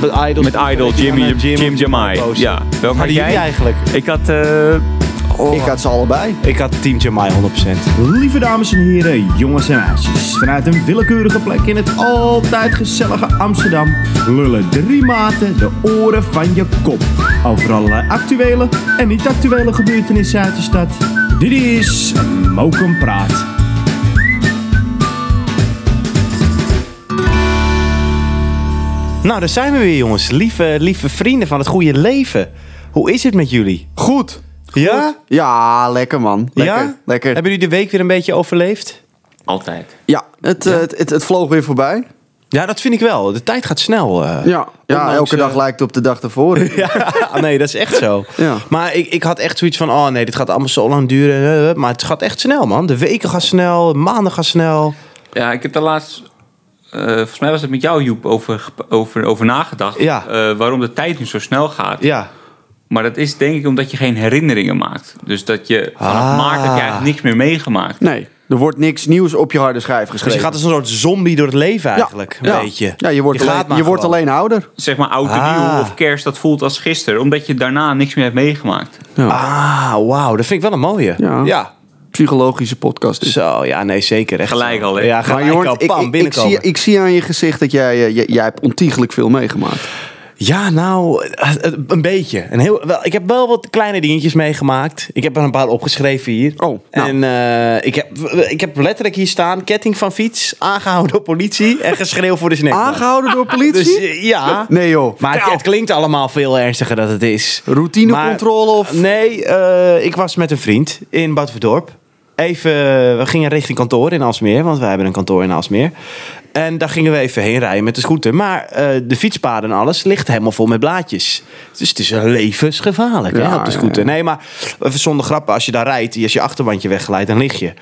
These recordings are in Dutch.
Met Idol. Met Idol, Jimmy, Jim, Jamai. posten. Ja. Welke had Hadden jullie jij? eigenlijk? Ik had... eh, oh, Ik had ze allebei. Ik had Team Jamai 100%. Lieve dames en heren, jongens en meisjes. Vanuit een willekeurige plek in het altijd gezellige Amsterdam lullen drie maten de oren van je kop. Over allerlei actuele en niet-actuele gebeurtenissen uit de stad. Dit is Mokum Praat. Nou, daar zijn we weer, jongens. Lieve, lieve vrienden van het goede leven. Hoe is het met jullie? Goed. Ja? Ja, lekker man. Lekker. ja? Lekker. Hebben jullie de week weer een beetje overleefd? altijd. Ja, het, eh, Het, het, het vloog weer voorbij. Ja, dat vind ik wel. De tijd gaat snel. eh. Ja, ja Ondanks, elke dag eh, lijkt op de dag ervoor. Ja, nee, dat is echt zo. Ja. Maar ik, ik had echt zoiets van, oh nee, dit gaat allemaal zo lang duren. Maar het gaat echt snel, man. De weken gaan snel, maanden gaan snel. Ja, ik heb daar laatst... eh, volgens mij was het met jou, Joep, over, over, over nagedacht. Ja. eh, waarom de tijd nu zo snel gaat. Ja. Maar dat is denk ik omdat je geen herinneringen maakt. Dus dat je vanaf Ah. maart heb je eigenlijk niks meer meegemaakt. Nee, er wordt niks nieuws op je harde schijf Dus geschreven. je gaat als een soort zombie door het leven eigenlijk, ja. een beetje. Ja, je wordt, gaat alleen, je wordt alleen ouder. Zeg maar oud en Ah. nieuw of kerst, dat voelt als gisteren. Omdat je daarna niks meer hebt meegemaakt. Ah, wauw. Dat vind ik wel een mooie. Ja. ja. Psychologische podcast. Is. Zo, ja, nee, zeker. Echt Gelijk zo. al, hè? Ja, Maar gelijk Jorn, al. ik, Pam, ik, zie, ik zie aan je gezicht dat jij, eh, jij, jij hebt ontiegelijk veel meegemaakt. Ja, nou, eh, eh, een beetje. Een heel, wel, ik heb wel wat kleine dingetjes meegemaakt. Ik heb er een paar opgeschreven hier. Oh, nou. En eh, ik, heb, ik heb letterlijk hier staan: ketting van fiets, aangehouden door politie en geschreeuw voor de snackbar. Aangehouden door politie? Dus ja. nee joh. Maar het, het klinkt allemaal veel ernstiger dan het is. Routinecontrole of... Nee, eh, ik was met een vriend in Badverdorp. Even, eh, we gingen richting kantoor in Alsmeer, want wij hebben een kantoor in Alsmeer. En daar gingen we even heen rijden met de scooter. Maar eh, de fietspaden en alles ligt helemaal vol met blaadjes. Dus het is levensgevaarlijk hè, op de scooter. Nee, maar even zonder grappen, als je daar rijdt, als je achterbandje wegglijdt, dan lig je.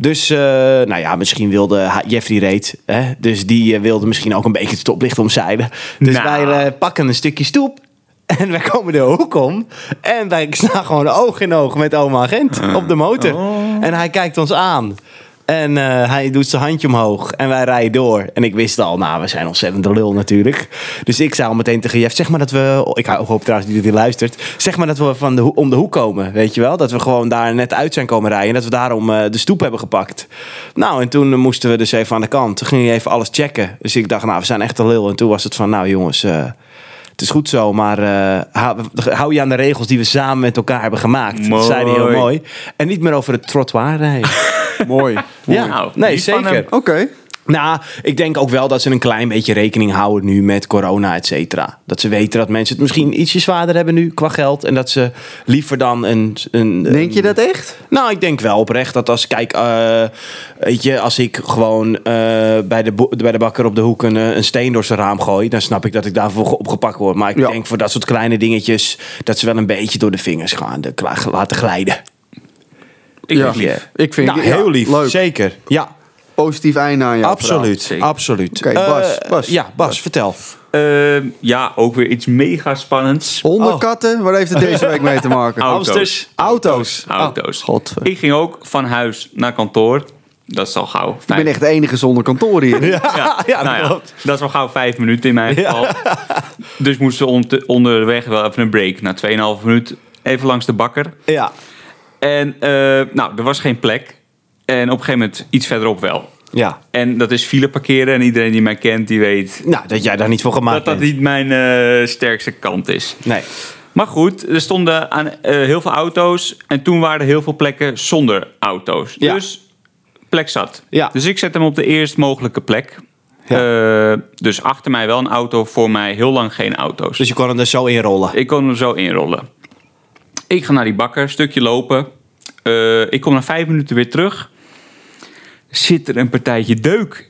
Dus, eh, nou ja, misschien wilde Jeffrey reed. Hè? Dus die eh, wilde misschien ook een beetje het stoplicht omzeilen. Dus Nou. wij eh, pakken een stukje stoep. En wij komen de hoek om. En wij staan gewoon oog in oog met oma agent op de motor. En hij kijkt ons aan. En eh, hij doet zijn handje omhoog. En wij rijden door. En ik wist al, nou, we zijn ontzettend lul natuurlijk. Dus ik zei al meteen tegen Jeff, zeg maar dat we... Ik hoop trouwens dat hij luistert. Zeg maar dat we van de, om de hoek komen, weet je wel? Dat we gewoon daar net uit zijn komen rijden. En dat we daarom eh, de stoep hebben gepakt. Nou, en toen moesten we dus even aan de kant. Toen ging hij even alles checken. Dus ik dacht, nou, we zijn echt de lul. En toen was het van, nou jongens... eh, het is goed zo, maar eh, hou, je aan de regels die we samen met elkaar hebben gemaakt. Dat zei hij heel Mooi. mooi. En niet meer over het trottoir rijden. Mooi. ja, nee, zeker. Oké. Nou, ik denk ook wel dat ze een klein beetje rekening houden nu met corona, et cetera. Dat ze weten dat mensen het misschien ietsje zwaarder hebben nu qua geld. En dat ze liever dan een... een Denk je dat echt? nou, ik denk wel oprecht dat als, kijk, eh, weet je, als ik gewoon eh, bij, de bij de bakker op de hoek een, eh, een steen door zijn raam gooi, dan snap ik dat ik daarvoor ge- opgepakt word. Maar ik Ja. denk voor dat soort kleine dingetjes, dat ze wel een beetje door de vingers gaan de, laten glijden. Ik Ja. vind lief. Ik vind nou, heel lief. Leuk. Zeker. Ja, Positief einde aan jou. absoluut. zeker. Absoluut. Oké, Bas, Eh, Bas. Ja, Bas, vertel. Ehm, ja, ook weer iets mega spannends. Honden, Oh. katten, waar heeft het deze week mee te maken? Auto's. Auto's. Auto's. God. Ik ging ook van huis naar kantoor. Dat is al gauw. Ik ben echt de enige zonder kantoor hier. Ja, ja, nou dat ja, klopt. dat is al gauw vijf minuten in mijn geval. Dus moesten we onderweg wel even een break. Na 2,5 minuut even langs de bakker. Ja. En eh, nou, er was geen plek. En op een gegeven moment iets verderop wel. Ja. En dat is file parkeren. En iedereen die mij kent, die weet Nou, dat jij daar niet voor gemaakt dat dat bent. niet mijn eh, sterkste kant is. Nee. Maar goed, er stonden aan, eh, heel veel auto's. En toen waren er heel veel plekken zonder auto's. Ja. Dus plek zat. Ja. Dus ik zet hem op de eerst mogelijke plek. Ja. Eh, dus achter mij wel een auto, voor mij heel lang geen auto's. Dus je kon hem er zo in rollen. Ik kon hem zo inrollen. Ik ga naar die bakker, stukje lopen. Ik kom na vijf minuten weer terug. Zit er een partijtje deuk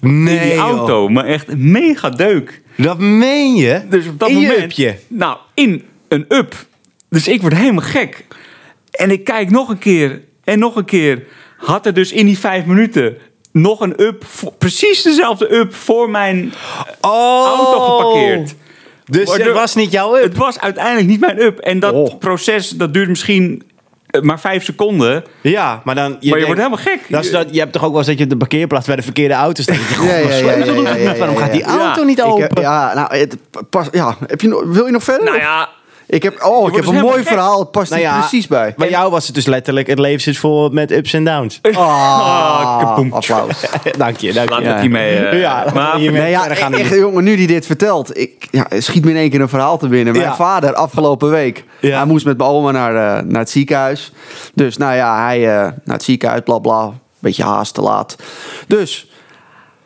Nee, in die joh. auto. Maar echt mega deuk. Dat meen je? Dus op dat in moment... upje? Nou, in een up. Dus ik word helemaal gek. En ik kijk nog een keer en nog een keer. Had er dus in die vijf minuten nog een up, precies dezelfde up voor mijn Oh. auto geparkeerd. Dus het was niet jouw up? Het was uiteindelijk niet mijn up. En dat Oh. proces, dat duurt misschien eh, maar vijf seconden. Ja, maar dan... maar je denkt- wordt helemaal gek. Dat is dat, je hebt toch ook wel eens dat je op de parkeerplaats bij de verkeerde auto staat. Je, Ja, ja. Waarom gaat die ja. auto niet Ik open? heb, ja, nou, het pas, ja, heb je, wil je nog verder? nou ja, ik heb, oh, ik heb dus een mooi helemaal gek. verhaal. Het past Nou er ja, precies bij. Bij jou was het dus letterlijk, het leven zit vol met ups en downs. Ah, kapoem. applaus. dank je, dank laat je. het hiermee. eh, Ja, maar hiermee- Nee, ja, gaan echt, niet. jongen, nu die dit vertelt, ik, ja, schiet me in één keer een verhaal te binnen. Mijn Ja. vader, afgelopen week, Ja. hij moest met mijn oma naar, eh, naar het ziekenhuis. Dus nou ja, hij eh, naar het ziekenhuis, bla bla, beetje haast te laat. Dus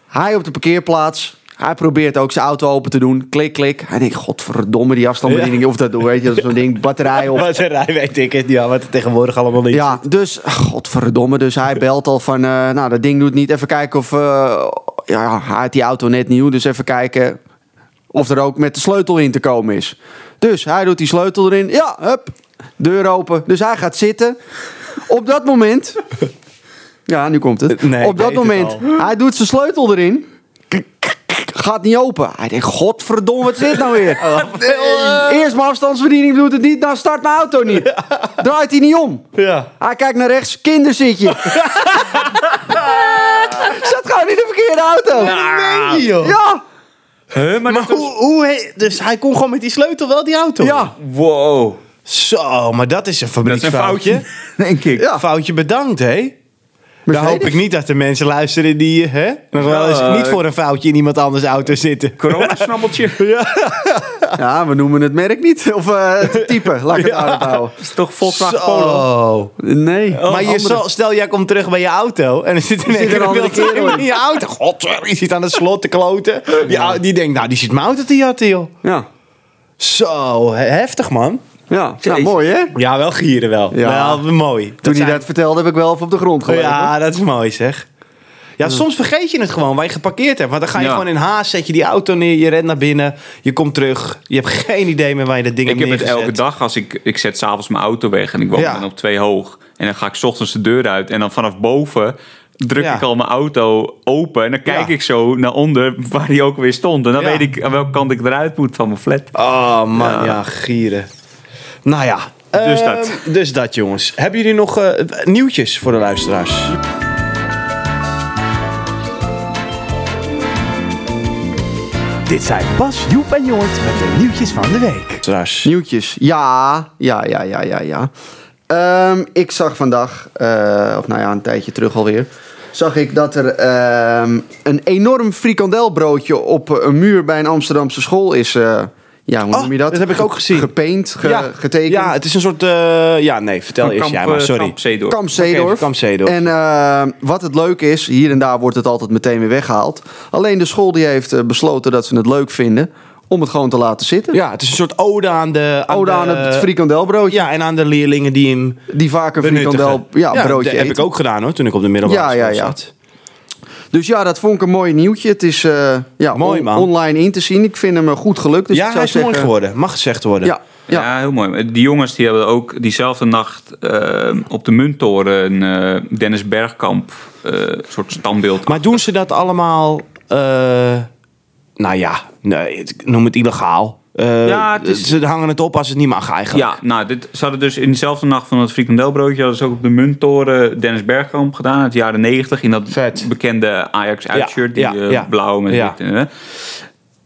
hij op de parkeerplaats. Hij probeert ook zijn auto open te doen. Klik, klik. Hij denkt, godverdomme, die afstandsbediening. Of dat, weet je, zo'n ding, batterij op. Wat een rij weet ik het. Ja, wat er tegenwoordig allemaal niet Ja, dus, godverdomme, dus hij belt al van, eh, nou, dat ding doet niet. Even kijken of, eh, ja, hij had die auto net nieuw, dus even kijken of er ook met de sleutel in te komen is. Dus hij doet die sleutel erin, ja, hup, deur open. Dus hij gaat zitten. Op dat moment, ja, nu komt het. Nee, Op dat het moment, hij doet zijn sleutel erin. Gaat niet open. Hij denkt, godverdomme, wat zit nou weer? Eerst mijn afstandsbediening doet het niet, nou start mijn auto niet. Draait hij niet om. Ja. Hij kijkt naar rechts, kinderzitje. Zat gewoon in de verkeerde auto. Nee, joh. Ja, Huh, maar hoe, hoe he- dus hij kon gewoon met die sleutel wel die auto. ja, Wow. Zo, maar dat is een Dat is een fabrieksfoutje. foutje, denk ik. ja. Foutje bedankt, hè? Dan hoop ik niet dat de mensen luisteren die hè, nog wel eens Ja, niet voor een foutje in iemand anders auto zitten. Corona-snabbeltje. Ja, we noemen het merk niet. Of eh, het type, laat ik het daarop houden. is toch Volkswagen Polo? Zo. Nee. maar je andere- zal, stel, jij komt terug bij je auto en er zit zit een andere kerel kerel in. in je auto. God, je zit aan het slot te kloten. Die, die denkt, nou, die zit mijn auto te jatten, joh. Ja, Zo, he- heftig, man. Ja. Nou, mooi hè? Ja, wel gieren wel. Ja. Wel mooi. Toen hij zijn- dat vertelde, heb ik wel even op de grond gelegen. Ja, dat is mooi zeg. Ja, soms vergeet je het gewoon waar je geparkeerd hebt. Want dan ga je Ja. gewoon in haast, zet je die auto neer, je rent naar binnen, je komt terug. Je hebt geen idee meer waar je dat ding Ik hebt heb het elke dag als ik... Ik zet s'avonds mijn auto weg en ik woon Ja. dan op twee hoog. En dan ga ik 's ochtends de deur uit. En dan vanaf boven druk Ja. ik al mijn auto open. En dan kijk Ja. ik zo naar onder waar die ook weer stond. En dan Ja. weet ik aan welke kant ik eruit moet van mijn flat. Oh man, ja, Ja. gieren. Nou ja. Dus ehm, dat. Dus dat jongens. Hebben jullie nog eh, nieuwtjes voor de luisteraars? Dit zijn Bas, Joep en Jort met de nieuwtjes van de week. Luisteraars. Nieuwtjes. Ja, ja, ja, ja, ja, ja. Ehm, ik zag vandaag, eh, of nou ja, een tijdje terug alweer, zag ik dat er ehm, een enorm frikandelbroodje op een muur bij een Amsterdamse school is. eh, ja, hoe Oh, noem je dat? dat heb ik ook gezien. Gepaint, ge- ja, getekend. Ja, het is een soort... eh, ja, nee, vertel eerst jij maar, sorry. Kamp Zeedorf. Oké, Kamp Zeedorf. En eh, wat het leuke is, hier en daar wordt het altijd meteen weer weggehaald. Alleen de school die heeft eh, besloten dat ze het leuk vinden om het gewoon te laten zitten. Ja, het is een soort ode aan de... Ode aan de- het frikandelbroodje. Ja, en aan de leerlingen die hem Die vaak een benuttigen. frikandel ja, dat broodje heb ik ook gedaan hoor, toen ik op de middelbare Ja, ja, school ja. zat. Dus ja, dat vond ik een mooi nieuwtje. Het is eh, ja, Mooi, on- online in te zien. Ik vind hem eh, goed gelukt. Dus ja, ik hij zou is zeggen, mooi geworden. Mag gezegd worden. Ja, ja. Ja. heel mooi. Die jongens die hebben ook diezelfde nacht eh, op de Munttoren eh Dennis Bergkamp eh soort standbeeld. Maar doen ze dat allemaal... eh, nou ja, nee, ik noem het illegaal. Eh, Ja, het is- Ze hangen het op als het niet mag eigenlijk. Ja, nou, dit, ze hadden dus in dezelfde nacht van het frikandelbroodje... hadden ze ook op de Munttoren Dennis Bergkamp gedaan... uit de jaren negentig in dat Vet. bekende Ajax-uitshirt. Ja, die ja, eh, ja. blauw met Ja. wit. eh.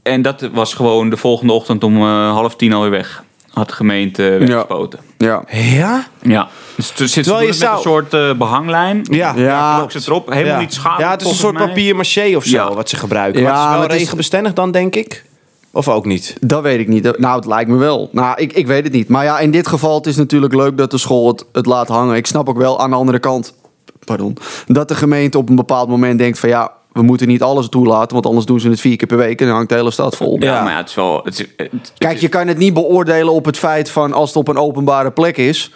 En dat was gewoon de volgende ochtend om eh, half tien alweer weg. Had de gemeente weggespoten. ja. Ja? Ja. Dus er zit Terwijl je met een soort eh, behanglijn. Ja. Ja, zit erop. Helemaal Ja. niet schadelijk. Ja, het is een soort mij. papier maché of zo Ja. wat ze gebruiken. Ja, maar het is maar wel regenbestendig dan, denk ik. Of ook niet? Dat weet ik niet. Nou, het lijkt me wel. Nou, ik, ik weet het niet. Maar ja, in dit geval het is natuurlijk leuk dat de school het, het laat hangen. Ik snap ook wel aan de andere kant... Pardon. Dat de gemeente op een bepaald moment denkt van... Ja, we moeten niet alles toelaten. Want anders doen ze het vier keer per week. En dan hangt de hele stad vol. Ja, Ja. maar ja, het is wel... Het- Kijk, je kan het niet beoordelen op het feit van als het op een openbare plek is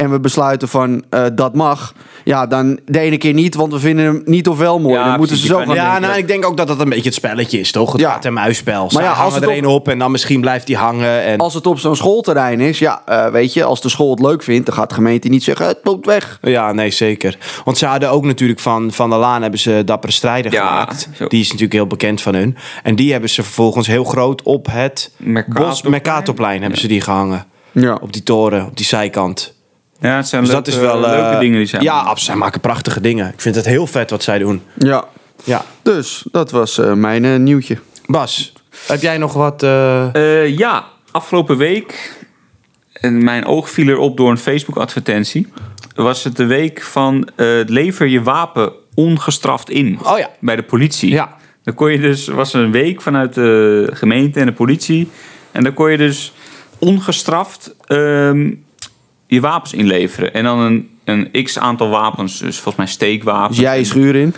en we besluiten van eh, dat mag, ja, dan de ene keer niet, want we vinden hem niet of wel mooi. Ja, dan moeten ze zo gaan Ja, nou, ik denk ook dat dat een beetje het spelletje is, toch? Het Ja. en muisspel. Maar ja, als het er op- een op en dan misschien blijft die hangen. En... Als het op zo'n schoolterrein is, ja, eh, weet je, als de school het leuk vindt, dan gaat de gemeente niet zeggen, het loopt weg. Ja, nee, zeker. Want ze hadden ook natuurlijk van Van der Laan hebben ze Dappere Strijder Ja, gemaakt. zo. Die is natuurlijk heel bekend van hun. En die hebben ze vervolgens heel groot op het Mercatorplein. Bos Mercatorplein hebben ze die gehangen. Ja. Op die toren, op die zijkant. Ja, het zijn Dus leuke, dat is wel... eh, leuke dingen die zijn. Ja, absoluut. Zij maken prachtige dingen. Ik vind het heel vet wat zij doen. Ja, Ja. dus dat was eh, mijn eh, nieuwtje. Bas, heb jij nog wat... eh, Eh, ja, afgelopen week, en mijn oog viel erop door een Facebook-advertentie, was het de week van eh, lever je wapen ongestraft in Oh ja. bij de politie. Ja. Dan kon je dus, was er een week vanuit de gemeente en de politie, en dan kon je dus ongestraft ehm, je wapens inleveren. En dan een, een x aantal wapens, dus volgens mij steekwapens. Dus jij je schuur in.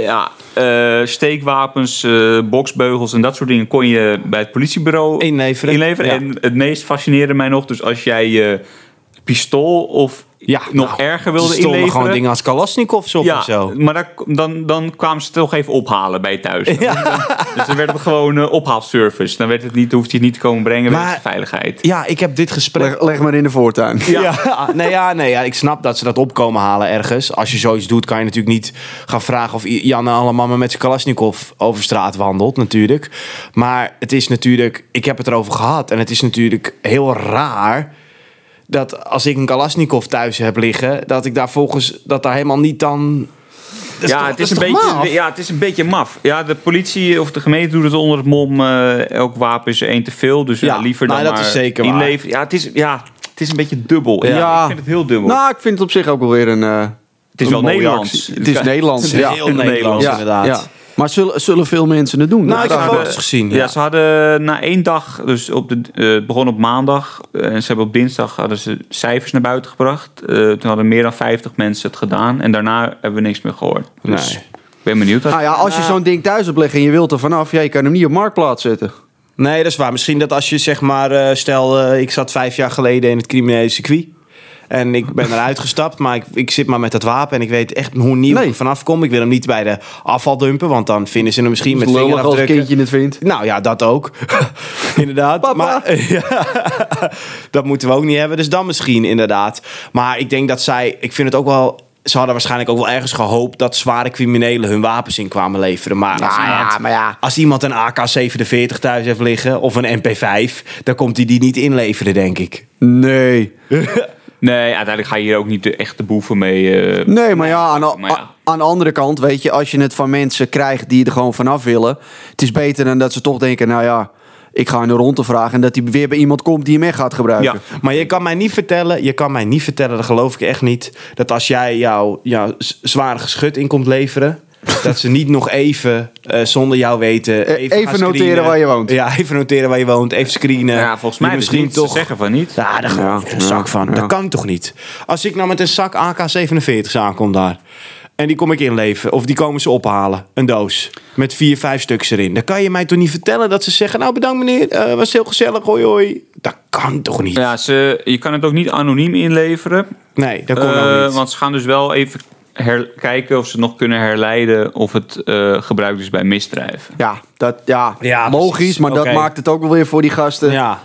Ja, eh, steekwapens, eh, boksbeugels en dat soort dingen kon je bij het politiebureau Inleveren. inleveren. Ja. En het meest fascineerde mij nog, dus als jij pistool of ja, nog nou, erger er wilde stonden inleveren. gewoon dingen als Kalashnikovs op ja, en zo. maar daar, dan, dan kwamen ze het toch even ophalen bij thuis. Dus dan werd het gewoon eh, ophaalservice. Dan werd het niet, hoefde je het niet te komen brengen Maar- met veiligheid. Ja, ik heb dit gesprek... Leg, leg maar in de voortuin. Ja, nee, ja, nee, ja, ik snap dat ze dat opkomen halen ergens. Als je zoiets doet, kan je natuurlijk niet gaan vragen of Jan allemaal met zijn Kalashnikov over straat wandelt, natuurlijk. Maar het is natuurlijk, ik heb het erover gehad en het is natuurlijk heel raar dat als ik een Kalashnikov thuis heb liggen, dat ik daar volgens, dat daar helemaal niet dan... Ja, toch- het is een beetje, maf? ja, het is een beetje maf. Ja, de politie of de gemeente doet het onder het mom. eh, elk wapen is er één te veel. Dus ja, Ja, liever nou, dan dat maar is zeker inleveren. Ja, het is, ja, het is een beetje dubbel. Ja. Ja. ik vind het heel dubbel. Nou, ik vind het op zich ook wel weer een. eh, het is een wel mooie Nederlands. actie. Het is Nederlands. Het is Ja. heel Nederlands, Nederlands, inderdaad. Maar zullen, zullen veel mensen het doen? Nou, Dat ik heb foto's gezien. Ja. Ja. ze hadden na één dag, dus op de, eh, het begon op maandag. eh, en ze hebben op dinsdag hadden ze cijfers naar buiten gebracht. Eh, toen hadden meer dan 50 mensen het gedaan. En daarna hebben we niks meer gehoord. Dus Nee. ik ben benieuwd. Wat, Nou ja, als je zo'n ding thuis hebt liggen en je wilt er vanaf, ja, je kan hem niet op marktplaats zetten. Nee, dat is waar. Misschien dat als je zeg maar, eh, stel, eh, ik zat vijf jaar geleden in het criminele circuit. En ik ben eruit gestapt, maar ik, ik zit maar met dat wapen en ik weet echt hoe nieuw Nee. ik vanaf kom. Ik wil hem niet bij de afval dumpen, want dan vinden ze hem misschien met Lullig als een vingerafdrukken. kindje het vindt. Nou ja, dat ook. inderdaad. Papa. Maar, ja, dat moeten we ook niet hebben. Dus dan misschien inderdaad. Maar ik denk dat zij... Ik vind het ook wel... Ze hadden waarschijnlijk ook wel ergens gehoopt... dat zware criminelen hun wapens in kwamen leveren. Maar als, Ja, iemand, ja, maar ja. als iemand een AK-47 thuis heeft liggen... of een MP5... dan komt hij die niet inleveren, denk ik. Nee. Nee, uiteindelijk ga je hier ook niet de echte boeven mee. eh, Nee, maar ja, aan, Maar ja. aan de andere kant, weet je, als je het van mensen krijgt die er gewoon vanaf willen. Het is beter dan dat ze toch denken, nou ja, ik ga de ronde vragen. En dat hij weer bij iemand komt die hem echt gaat gebruiken. Ja. Maar je kan mij niet vertellen... Je kan mij niet vertellen, dat geloof ik echt niet... dat als jij jouw z- zware geschut in komt leveren... dat ze niet nog even, eh, zonder jou weten... Eh, even gaan noteren screenen. waar je woont. Ja, even noteren waar je woont. Even screenen. ja, volgens mij misschien toch toch... zeggen van niet. Ja, daar Ja, een zak van. ja. Dat kan toch niet? Als ik nou met een zak AK-47's aankom daar... en die kom ik inleveren... of die komen ze ophalen, een doos... met vier, vijf stuks erin... dan kan je mij toch niet vertellen dat ze zeggen... nou, bedankt meneer, eh was heel gezellig, hoi hoi. Dat kan toch niet? Ja, ze, je kan het ook niet anoniem inleveren. Nee, dat kon ook niet. Want ze gaan dus wel even kijken of ze nog kunnen herleiden of het eh, gebruikt is bij misdrijven. Ja, dat, ja, Ja, logisch, maar dat maakt het ook wel weer voor die gasten. Ja,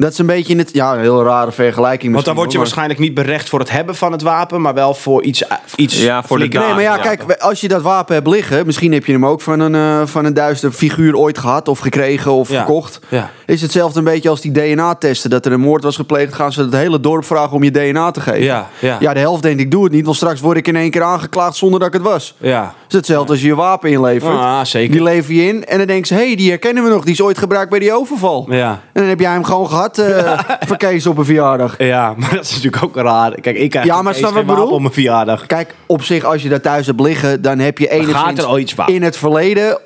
Dat is een beetje in het, ja, een heel rare vergelijking want dan word je hoor, waarschijnlijk niet berecht voor het hebben van het wapen... maar wel voor iets, iets Ja, voor de daad. Nee, maar ja, kijk, als je dat wapen hebt liggen, misschien heb je hem ook van een, eh, van een duister figuur ooit gehad of gekregen of Ja. gekocht. Ja. Is hetzelfde een beetje als die DNA-testen. Dat er een moord was gepleegd, gaan ze het hele dorp vragen om je DNA te geven. Ja, ja. ja, de helft denkt ik doe het niet, want straks word ik in één keer aangeklaagd zonder dat ik het was. Ja. Het is hetzelfde als je je wapen inlevert. Ah, zeker. Die lever je in en dan denken ze, hé, hey, die herkennen we nog, die is ooit gebruikt bij die overval. Ja. En dan heb jij hem gewoon gehad eh voor Kees op een verjaardag. Ja, maar dat is natuurlijk ook raar. Kijk, ik krijg Ja, maar snap geen ik bedoel? wapen op mijn verjaardag. Kijk, op zich, als je dat thuis hebt liggen, dan heb je enigszins er in het verleden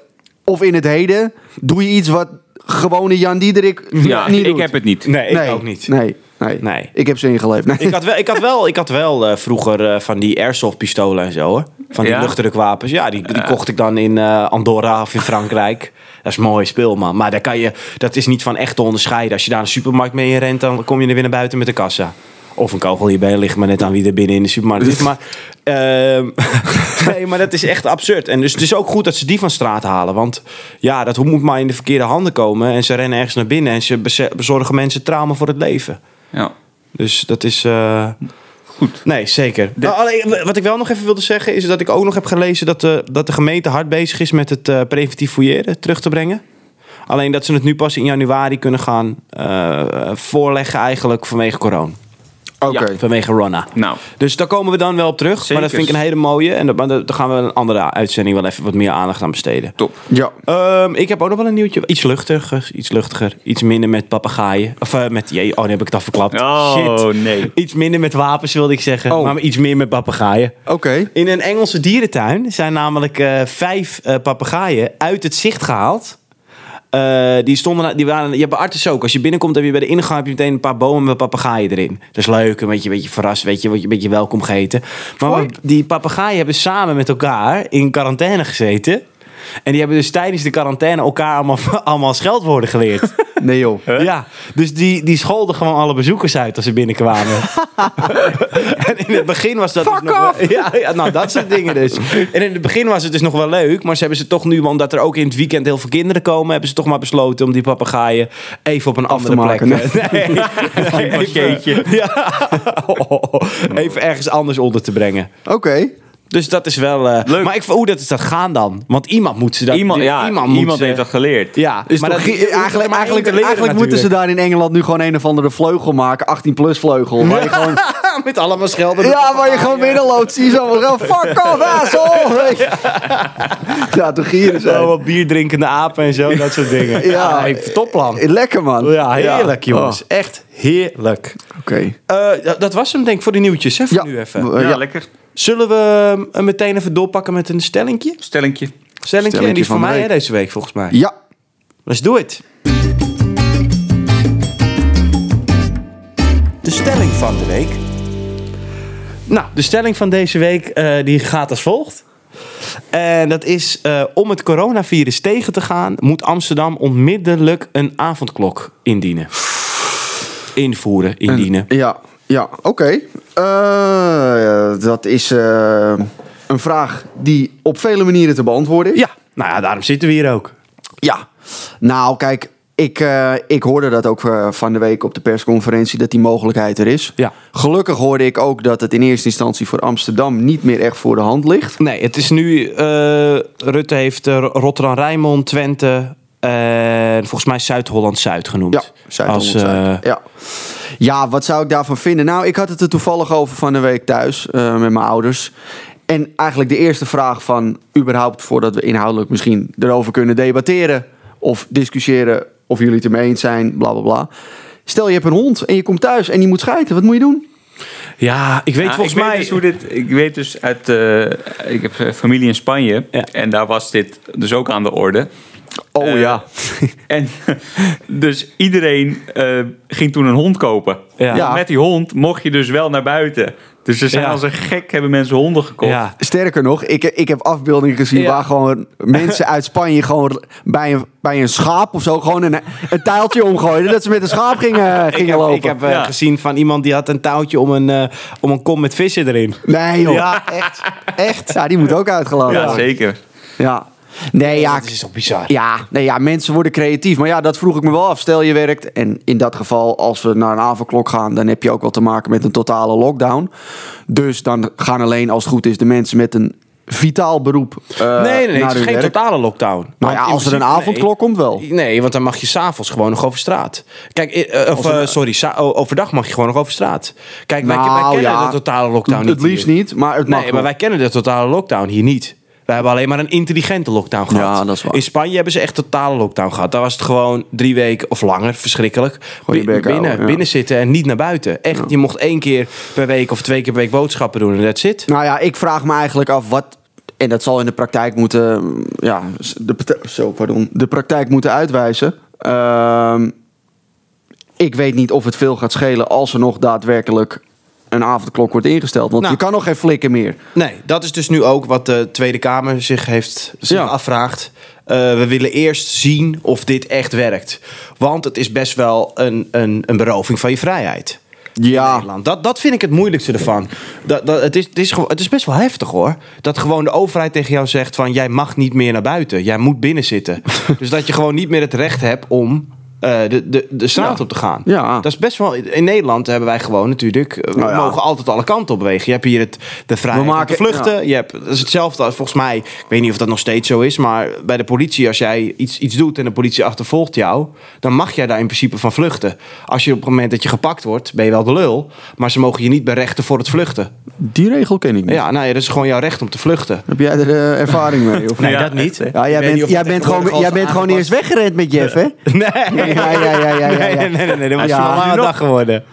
of in het heden, doe je iets wat gewone Jan Diederik Ja, niet ik doet. heb het niet. Nee, ik nee, ook niet. Nee, nee, Nee. Ik heb ze ingeleefd. Nee. Ik had wel, ik had wel, ik had wel eh, vroeger eh, van die airsoft pistolen en zo hoor. Van die Ja? luchtdrukwapens. Ja, die, die kocht ik dan in eh, Andorra of in Frankrijk. Dat is mooi speel, man. Maar daar kan je, dat is niet van echt te onderscheiden. Als je daar een supermarkt mee rent, dan kom je er weer naar buiten met de kassa. Of een kogel hierbij ligt maar net aan wie er binnen in de supermarkt zit. Maar, ehm, nee, maar dat is echt absurd. En dus het is ook goed dat ze die van straat halen. Want ja, dat moet maar in de verkeerde handen komen. En ze rennen ergens naar binnen en ze bezorgen mensen trauma voor het leven. Ja. Dus dat is. eh, Goed. Nee, zeker. Nou, alleen, wat ik wel nog even wilde zeggen is dat ik ook nog heb gelezen dat de, dat de gemeente hard bezig is met het eh, preventief fouilleren terug te brengen. Alleen dat ze het nu pas in januari kunnen gaan eh, voorleggen eigenlijk vanwege corona. Oké. Vanwege Ronna. Nou, Dus daar komen we dan wel op terug. Maar dat vind ik een hele mooie. En dat- maar daar gaan we een andere uitzending wel even wat meer aandacht aan besteden. top. Ja. Ehm, ik heb ook nog wel een nieuwtje. Iets luchtiger. Iets luchtiger. Iets minder met papegaaien. Of eh, met... Jee, oh, nu heb ik het al verklapt. Oh, Shit. nee. Iets minder met wapens wilde ik zeggen. Oh. Maar iets meer met papegaaien. Oké. In een Engelse dierentuin zijn namelijk eh, vijf eh, papegaaien uit het zicht gehaald. Eh, die stonden, die waren, je hebt bij Artis ook. Als je binnenkomt, heb je bij de ingang heb je meteen een paar bomen met papegaaien erin. Dat is leuk, een beetje, een beetje verrast, weet je een beetje welkom geheten. Maar die papegaaien hebben samen met elkaar in quarantaine gezeten. En die hebben dus tijdens de quarantaine elkaar allemaal, allemaal scheldwoorden geleerd. Nee joh. Ja, dus die, die scholden gewoon alle bezoekers uit als ze binnenkwamen. en in het begin was dat dus nog wel- ja, ja, nou dat soort dingen dus. En in het begin was het dus nog wel leuk, maar ze hebben ze toch nu, omdat er ook in het weekend heel veel kinderen komen, hebben ze toch maar besloten om die papegaaien even op een andere te plek. maken, Nee, nee, even, ja, even ergens anders onder te brengen. Oké. Dus dat is wel. eh, Leuk. Maar ik, hoe dat is dat gaan dan? Want iemand moet ze dat. Iemand, ja, iemand, moet ze- heeft dat geleerd. Ja, maar toch dat, ge- eigenlijk, maar eigenlijk, één te leren eigenlijk moeten ze natuurlijk. daar in Engeland nu gewoon een of andere vleugel maken. 18 plus vleugel. Waar je gewoon, Met allemaal schelden. ja, waar je gewoon binnenloopt. Zie je zo wel. Fuck off, asshole. Ja, toen gieren Zo ze. wat bier drinkende apen en zo, dat soort dingen. Ja. hey, topplan. Lekker man. Ja, heerlijk jongens. Oh, Echt heerlijk. Oké. Eh, dat- dat was hem denk ik voor de nieuwtjes, hè, voor Ja. nu even. Ja, ja. lekker. Zullen we hem meteen even doorpakken met een stellingje? Stellingje. Stellingje, en die is van voor de mij hè, week. deze week volgens mij. Ja. Let's do it. De stelling van de week. Nou, de stelling van deze week eh, die gaat als volgt. En dat is, eh, om het coronavirus tegen te gaan... moet Amsterdam onmiddellijk een avondklok indienen. Invoeren, indienen. Ja, ja oké. Eh, dat is eh, een vraag die op vele manieren te beantwoorden is. Ja, nou ja, daarom zitten we hier ook. Ja. Nou, kijk, ik, eh, ik hoorde dat ook van de week op de persconferentie dat die mogelijkheid er is. Ja. Gelukkig hoorde ik ook dat het in eerste instantie voor Amsterdam niet meer echt voor de hand ligt. Nee, het is nu... Rutte heeft eh, Rotterdam-Rijnmond, Twente... en volgens mij Zuid-Holland-Zuid genoemd. Ja, Zuid-Holland. Als, eh, ja. Ja, wat zou ik daarvan vinden? Nou, ik had het er toevallig over van de week thuis eh, met mijn ouders. En eigenlijk de eerste vraag van überhaupt voordat we inhoudelijk misschien erover kunnen debatteren of discussiëren of jullie het ermee eens zijn, bla bla bla. Stel je hebt een hond en je komt thuis en die moet schijten, wat moet je doen? Ja, ik weet volgens ik weet mij... dus hoe dit, ik weet dus uit, eh, ik heb eh, familie in Spanje Ja. en daar was dit dus ook aan de orde. Oh Eh, ja. En dus iedereen eh, ging toen een hond kopen. Ja. Ja. Met die hond mocht je dus wel naar buiten. Dus er zijn Ja. als een gek hebben mensen honden gekocht. Ja, Sterker nog, ik, ik heb afbeeldingen gezien Ja. waar gewoon mensen uit Spanje gewoon bij een, bij een schaap of zo gewoon een, een tijltje omgooiden. Dat ze met een schaap gingen, ik gingen heb, lopen. ik heb Ja. gezien van iemand die had een touwtje om een, eh, om een kom met vissen erin. Nee joh. Ja, echt. Echt. Ja, die moet ook uitgelaten Ja, worden. zeker. Ja. Nee, ja, Dat is toch bizar. ja, nee, ja, mensen worden creatief. Maar ja, dat vroeg ik me wel af. Stel je werkt, en in dat geval, als we naar een avondklok gaan, dan heb je ook wel te maken met een totale lockdown. Dus dan gaan alleen, als het goed is, de mensen met een vitaal beroep. eh, nee, nee, nee. Het is geen werk. totale lockdown. Nou Want ja, als er een avondklok komt, wel. Nee, want dan mag je s'avonds gewoon nog over straat. Kijk, eh, of, eh, sorry, sa- o- overdag mag je gewoon nog over straat. Kijk, wij, wij Nou, kennen ja. de totale lockdown niet Het liefst hier. niet, maar het mag Nee, maar wij kennen de totale lockdown hier niet. Wij hebben alleen maar een intelligente lockdown gehad. Ja, dat is waar. In Spanje hebben ze echt totale lockdown gehad. Daar was het gewoon drie weken of langer, verschrikkelijk. Binnen, ja. binnen zitten en niet naar buiten. Echt, je mocht één keer per week of twee keer per week boodschappen doen en that's it. Nou ja, ik vraag me eigenlijk af wat. En dat zal in de praktijk moeten. Ja, de, zo, pardon, de praktijk moeten uitwijzen. Ehm, ik weet niet of het veel gaat schelen als er nog daadwerkelijk een avondklok wordt ingesteld. Want Nou. je kan nog geen flikken meer. Nee, dat is dus nu ook wat de Tweede Kamer zich heeft zich Ja. afvraagt. Eh, we willen eerst zien of dit echt werkt. Want het is best wel een, een, een beroving van je vrijheid. Ja, Nederland. Dat, dat vind ik het moeilijkste ervan. Dat, dat, het, is, het, is het is best wel heftig hoor. Dat gewoon de overheid tegen jou zegt van... jij mag niet meer naar buiten. Jij moet binnen zitten. dus dat je gewoon niet meer het recht hebt om de, de, de straat Ja. op te gaan. Ja. Dat is best wel... In Nederland hebben wij gewoon natuurlijk... eh, We Nou ja. mogen altijd alle kanten op bewegen. Je hebt hier het, de vrijheid maken- te vluchten. ja. Je hebt, dat is hetzelfde als volgens mij... Ik weet niet of dat nog steeds zo is. Maar bij de politie, als jij iets, iets doet en de politie achtervolgt jou... dan mag jij daar in principe van vluchten. Als je op het moment dat je gepakt wordt, ben je wel de lul. Maar ze mogen je niet berechten voor het vluchten. Die regel ken ik niet. Ja, nou ja, dat is gewoon jouw recht om te vluchten. Heb jij er eh, ervaring mee? Of Nee, niet? dat niet. Ja, jij bent, jij bent, gewoon, jij bent gewoon eerst weggerend met Jeff, hè? Nee. Ja, ja, ja, ja. Nee, nee, nee, nee, dat was Ja. ja, een lange dag geworden.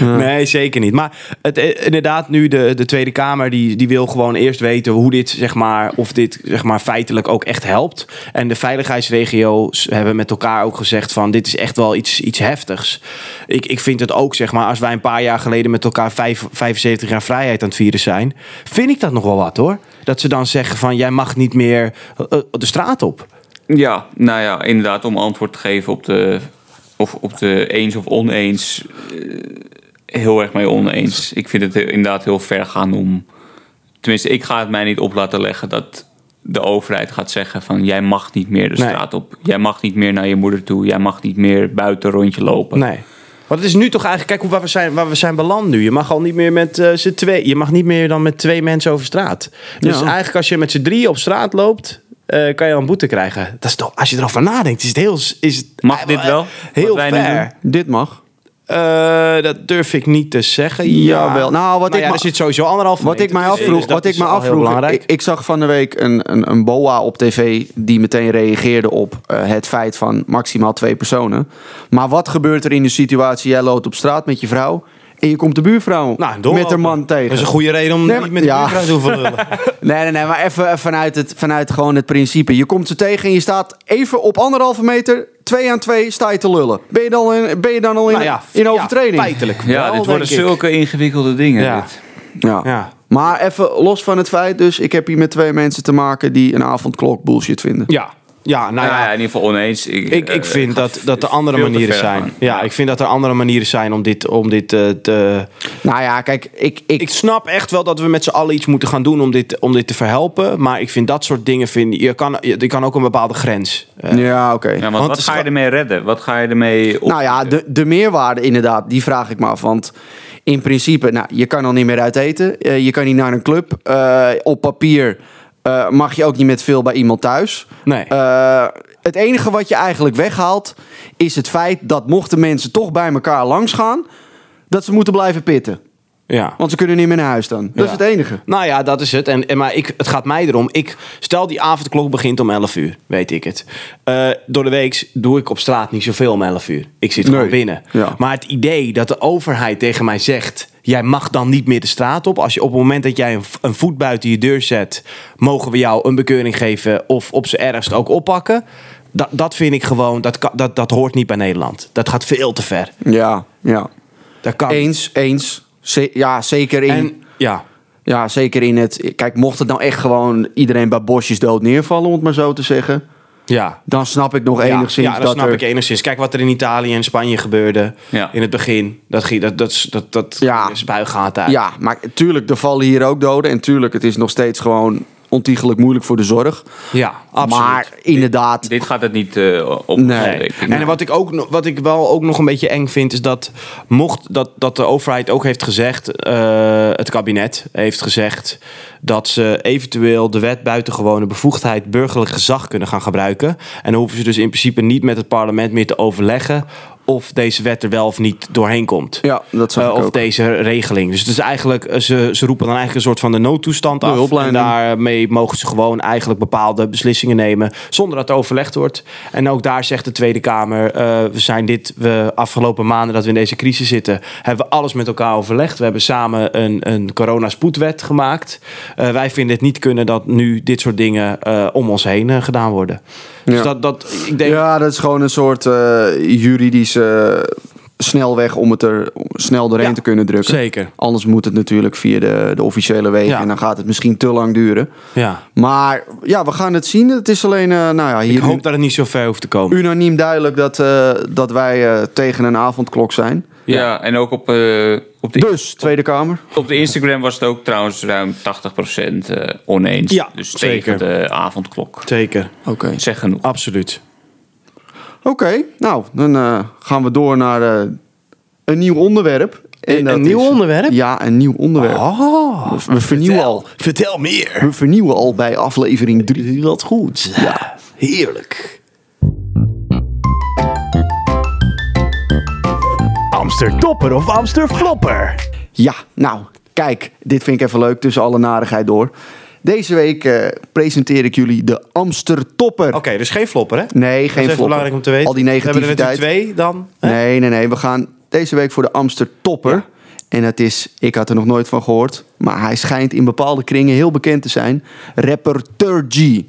Nee, zeker niet. Maar het, eh, inderdaad, nu de, de Tweede Kamer, die, die wil gewoon eerst weten hoe dit, zeg maar, of dit, zeg maar, feitelijk ook echt helpt. En de veiligheidsregio's hebben met elkaar ook gezegd van, dit is echt wel iets, iets heftigs. Ik, ik vind het ook, zeg maar, als wij een paar jaar geleden met elkaar vijf, 75 jaar vrijheid aan het vieren zijn, vind ik dat nog wel wat, hoor. Dat ze dan zeggen van, jij mag niet meer eh, de straat op. Ja, nou ja, inderdaad, om antwoord te geven op de, of op de eens of oneens. eh, heel erg mee oneens. Ik vind het inderdaad heel ver gaan om. Tenminste, ik ga het mij niet op laten leggen dat de overheid gaat zeggen van jij mag niet meer de Nee. straat op. Jij mag niet meer naar je moeder toe. Jij mag niet meer buiten rondje lopen. Nee. Want het is nu toch eigenlijk, kijk hoe waar we zijn, waar we zijn beland nu. Je mag al niet meer met eh z'n twee. Je mag niet meer dan met twee mensen over straat. Dus Ja. eigenlijk als je met z'n drie op straat loopt, eh, kan je al een boete krijgen. Dat is toch, als je erover nadenkt, is het heel, is het Mag eh, dit wel? Heel Wat wij nu ver. Dit mag. Eh, dat durf ik niet te zeggen. Ja, Jawel. Nou, wat ik ja, er zit sowieso anderhalf Wat ik mij afvroeg, dus wat ik me heel afvroeg ik, ik zag van de week een, een, een boa op tv die meteen reageerde op eh, het feit van maximaal twee personen. Maar wat gebeurt er in de situatie? Jij loopt op straat met je vrouw en je komt de buurvrouw nou, met haar man tegen. Dat is een goede reden om Nee, niet met de ja. buurvrouw te hoeven lullen. Nee, nee, nee, maar even vanuit, het, vanuit gewoon het principe. Je komt ze tegen en je staat even op anderhalve meter, twee aan twee, sta je te lullen. Ben je dan, in- ben je dan al in, Nou ja, in ja, overtreding? feitelijk. Ja, wel, dit worden ik. zulke ingewikkelde dingen. Ja. Ja. Maar even los van het feit dus, ik heb hier met twee mensen te maken die een avondklok bullshit vinden. Ja. Ja, nou ja. ja, in ieder geval oneens. Ik, Ik, ik eh, vind dat, dat er andere manieren zijn. gaan. Ja, ik vind dat er andere manieren zijn om dit, om dit eh, te... Nou ja, kijk, ik... ik, Ik snap echt wel dat we met z'n allen iets moeten gaan doen om dit, om dit te verhelpen. Maar ik vind dat soort dingen... Vind, je, kan, je, je kan ook een bepaalde grens. eh, ja, oké. Ja, Want wat ga je ermee redden? Wat ga je ermee op? Nou ja, de, de meerwaarde inderdaad, die vraag ik me af. Want in principe, nou, je kan al niet meer uit eten. Eh, je kan niet naar een club. Eh, op papier eh, mag je ook niet met veel bij iemand thuis. Nee. Eh, het enige wat je eigenlijk weghaalt, is het feit dat mochten mensen toch bij elkaar langs gaan, dat ze moeten blijven pitten. ja. Want ze kunnen niet meer naar huis dan. Dat Ja. is het enige. Nou ja, dat is het. En, en, maar ik, het gaat mij erom. Ik, stel die avondklok begint om 11 uur, weet ik het. Eh, door de week doe ik op straat niet zoveel om 11 uur. Ik zit gewoon Nee. binnen. Ja. Maar het idee dat de overheid tegen mij zegt... jij mag dan niet meer de straat op. Als je op het moment dat jij een, een voet buiten je deur zet... mogen we jou een bekeuring geven of op z'n ergst ook oppakken. Dat, dat vind ik gewoon, dat, dat, dat hoort niet bij Nederland. Dat gaat veel te ver. Ja, ja. Dat kan. Eens, eens. Ze- ja, zeker in... En ja, Ja, zeker in het. Kijk, mocht het nou echt gewoon iedereen bij bosjes dood neervallen, om het maar zo te zeggen. Ja. Dan snap ik nog Ja, enigszins ja, dat, dat snap er. ik enigszins. Kijk wat er in Italië en Spanje gebeurde Ja. in het begin. Dat dat, dat, dat, dat Ja. spuigaat uit. Ja, maar tuurlijk, er vallen hier ook doden. En tuurlijk, het is nog steeds gewoon ontiegelijk moeilijk voor de zorg. ja absoluut. Maar inderdaad, Dit gaat het niet eh op. Nee. En wat ik, ook, nog- wat ik wel ook nog een beetje eng vind, is dat mocht dat, dat de overheid ook heeft gezegd, eh, het kabinet heeft gezegd, dat ze eventueel de wet buitengewone bevoegdheid burgerlijk gezag kunnen gaan gebruiken. En dan hoeven ze dus in principe niet met het parlement meer te overleggen of deze wet er wel of niet doorheen komt. Ja, dat zag Eh, of ook. deze regeling. Dus het is eigenlijk, eh, ze, ze roepen dan eigenlijk een soort van de noodtoestand De af. En daarmee mogen ze gewoon eigenlijk bepaalde beslissingen nemen zonder dat er overlegd wordt. En ook daar zegt de Tweede Kamer, eh, we zijn dit, we afgelopen maanden dat we in deze crisis zitten, hebben we alles met elkaar overlegd. We hebben samen een, een coronaspoedwet gemaakt. Wij vinden het niet kunnen dat nu dit soort dingen om ons heen gedaan worden. Dus Ja. dat, dat, ik denk, Ja, dat is gewoon een soort eh, juridische snelweg om het er snel doorheen Ja, te kunnen drukken. zeker. Anders moet het natuurlijk via de, de officiële wegen. Ja. En dan gaat het misschien te lang duren. Ja. Maar ja, we gaan het zien. Het is alleen, eh, nou ja, Ik hier hoop dat het niet zo ver hoeft te komen. unaniem duidelijk dat, eh, dat wij eh, tegen een avondklok zijn. ja. en ook op, eh, op, de, Dus, Tweede Kamer. op de Instagram was het ook trouwens ruim 80% eh, oneens. Ja, dus zeker. tegen de avondklok. Zeker. Oké. Zeg genoeg. Absoluut. Oké, nou, dan eh, gaan we door naar eh, een nieuw onderwerp. En Een- nieuw is- onderwerp? Ja, een nieuw onderwerp. Oh, We- we vernieuwen vertel, al. Vertel meer. We vernieuwen al bij aflevering 3. Wat goed. Ja, heerlijk. Amster topper of Amster flopper? Ja, nou, kijk, dit vind ik even leuk tussen alle narigheid door. Deze week eh, presenteer ik jullie de Amster Topper. Oké, dus geen flopper, hè? Nee, Dat is geen flopper. belangrijk om te weten. Al die We hebben er negativiteit. twee dan. hè? Nee, nee, nee. We gaan deze week voor de Amster Topper. Ja. En dat is, ik had er nog nooit van gehoord, maar hij schijnt in bepaalde kringen heel bekend te zijn. Rapper Turgy.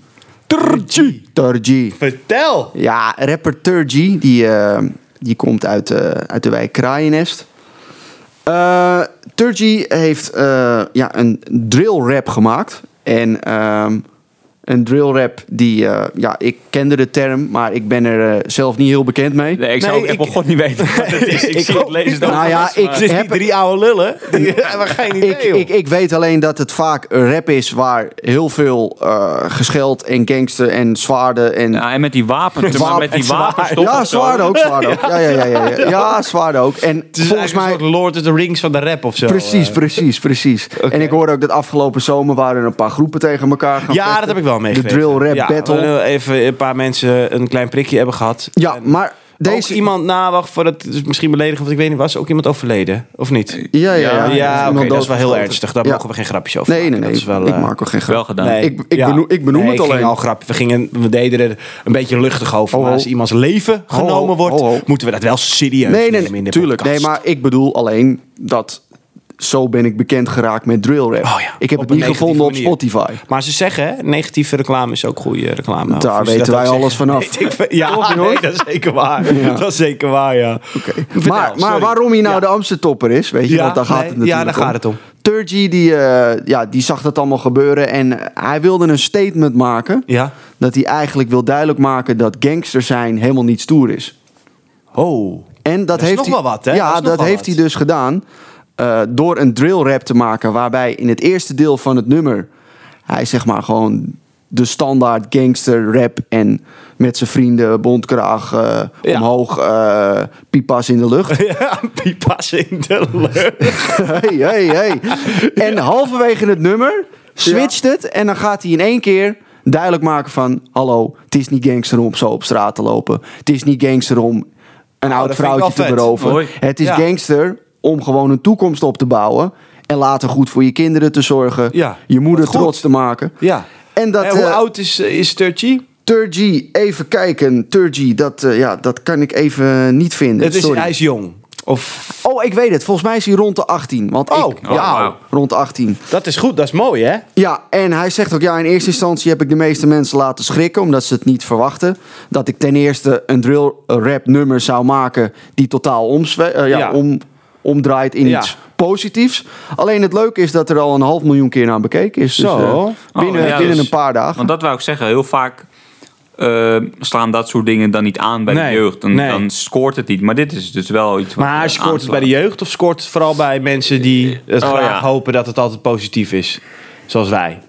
Turgy. Turgy. Vertel. Ja, rapper Turgy, die, eh, die komt uit, eh, uit de wijk Kraaiennest. Eh Turgy heeft ja, een drill rap gemaakt. En ehm, een drill rap die, eh, ja, ik kende de term, maar ik ben er eh, zelf niet heel bekend mee. Nee, ik zou Nee, ook ik- Apple God niet weten wat het is. Ik, zie het lezen het ook Nou ja, ik- heb- niet drie oude lullen. Die hebben geen idee, Ik, ik, ik weet alleen dat het vaak een rap is waar heel veel eh gescheld en gangster en zwaarden en... Ja, en met die wapens, maar met die zwaar. wapens ja, zwaarden ook, zwaarden ook. Ja, ja, ja, ja, ja. ja zwaarden ook. En Het is volgens mij... een soort Lord of the Rings van de rap of zo. Precies, precies, precies. En ik hoorde ook dat afgelopen zomer waren er een paar groepen tegen elkaar gaan Ja, vechten. dat heb ik wel De drill rap ja, battle. we Even een paar mensen een klein prikje hebben gehad. Ja, En maar Deze... Ook iemand, nou wacht, voor dat is misschien beledigend, want ik weet niet, was ook iemand overleden? Of niet? Ja, ja, ja. Ja, ja, oké, dat is wel heel ernstig. Daar Ja. mogen we geen grapjes over Nee, nee, maken. nee. Dat is wel, ik eh, maak ook geen grap. Wel gedaan. Nee, Ik- ik benoem- ik benoem nee, het ik ging alleen. al grap. We, gingen, we deden er een beetje luchtig over. Ho, maar ho. als iemands leven ho, genomen wordt, moeten we dat wel serieus Nee, nee, nemen in nee, de tuurlijk. Nee, podcast. maar ik bedoel alleen dat... Zo ben ik bekend geraakt met drill rap. Oh ja, ik heb het niet gevonden op. Spotify. Maar ze zeggen, negatieve reclame is ook goede reclame. Daar Of weten wij alles zeggen? vanaf. Ik ja, Toch, nee, dat is zeker waar. Dat is zeker waar, ja. Vertel, Maar, maar waarom hij nou de Amsterdammer is, weet je, want daar gaat nee, het natuurlijk ja, daar om. gaat het om. Turgy, die, eh, ja, die zag dat allemaal gebeuren en hij wilde een statement maken. Ja. Dat hij eigenlijk wil duidelijk maken dat gangster zijn helemaal niet stoer is. Oh. En dat, is heeft nog hij, wel wat, hè? Ja, is dat, heeft wat. hij dus gedaan eh, door een drill rap te maken, waarbij in het eerste deel van het nummer hij zeg maar gewoon de standaard gangster rap en met zijn vrienden bondkraag eh, Ja. omhoog, eh pipas in de lucht. Ja, pipas in de lucht. hey, hey, hey. En halverwege het nummer switcht het en dan gaat hij in één keer duidelijk maken van... Hallo, het is niet gangster om zo op straat te lopen. Het is niet gangster om een Oh, oud vrouwtje te beroven. Het is gangster om gewoon een toekomst op te bouwen... en later goed voor je kinderen te zorgen. Ja, Je moeder trots te maken. Ja. En dat... En hoe eh, oud is, is Turchi? Turgy, even kijken. Turgy, dat, eh, ja, dat kan ik even niet vinden. Het is, Sorry. hij is jong. Of, Oh, ik weet het. Volgens mij is hij rond de 18. Want Oh, ik, oh, ja, rond de 18. dat is goed, dat is mooi, hè? Ja, en hij zegt ook, ja, in eerste instantie heb ik de meeste mensen laten schrikken, omdat ze het niet verwachten. Dat ik ten eerste een drill rap nummer zou maken die totaal eh, ja, Ja. Om, omdraait in Ja. iets positiefs. Alleen het leuke is dat er al een half miljoen keer naar bekeken is. Dus, Zo. eh, binnen Oh, ja, binnen dus- een paar dagen. Want dat wou ik zeggen, heel vaak eh, slaan dat soort dingen dan niet aan bij Nee, de jeugd. Dan, nee. dan scoort het niet. Maar dit is dus wel iets wat Maar eh, scoort het bij de jeugd of scoort het vooral bij mensen die het Oh, graag ja. hopen dat het altijd positief is? Zoals wij.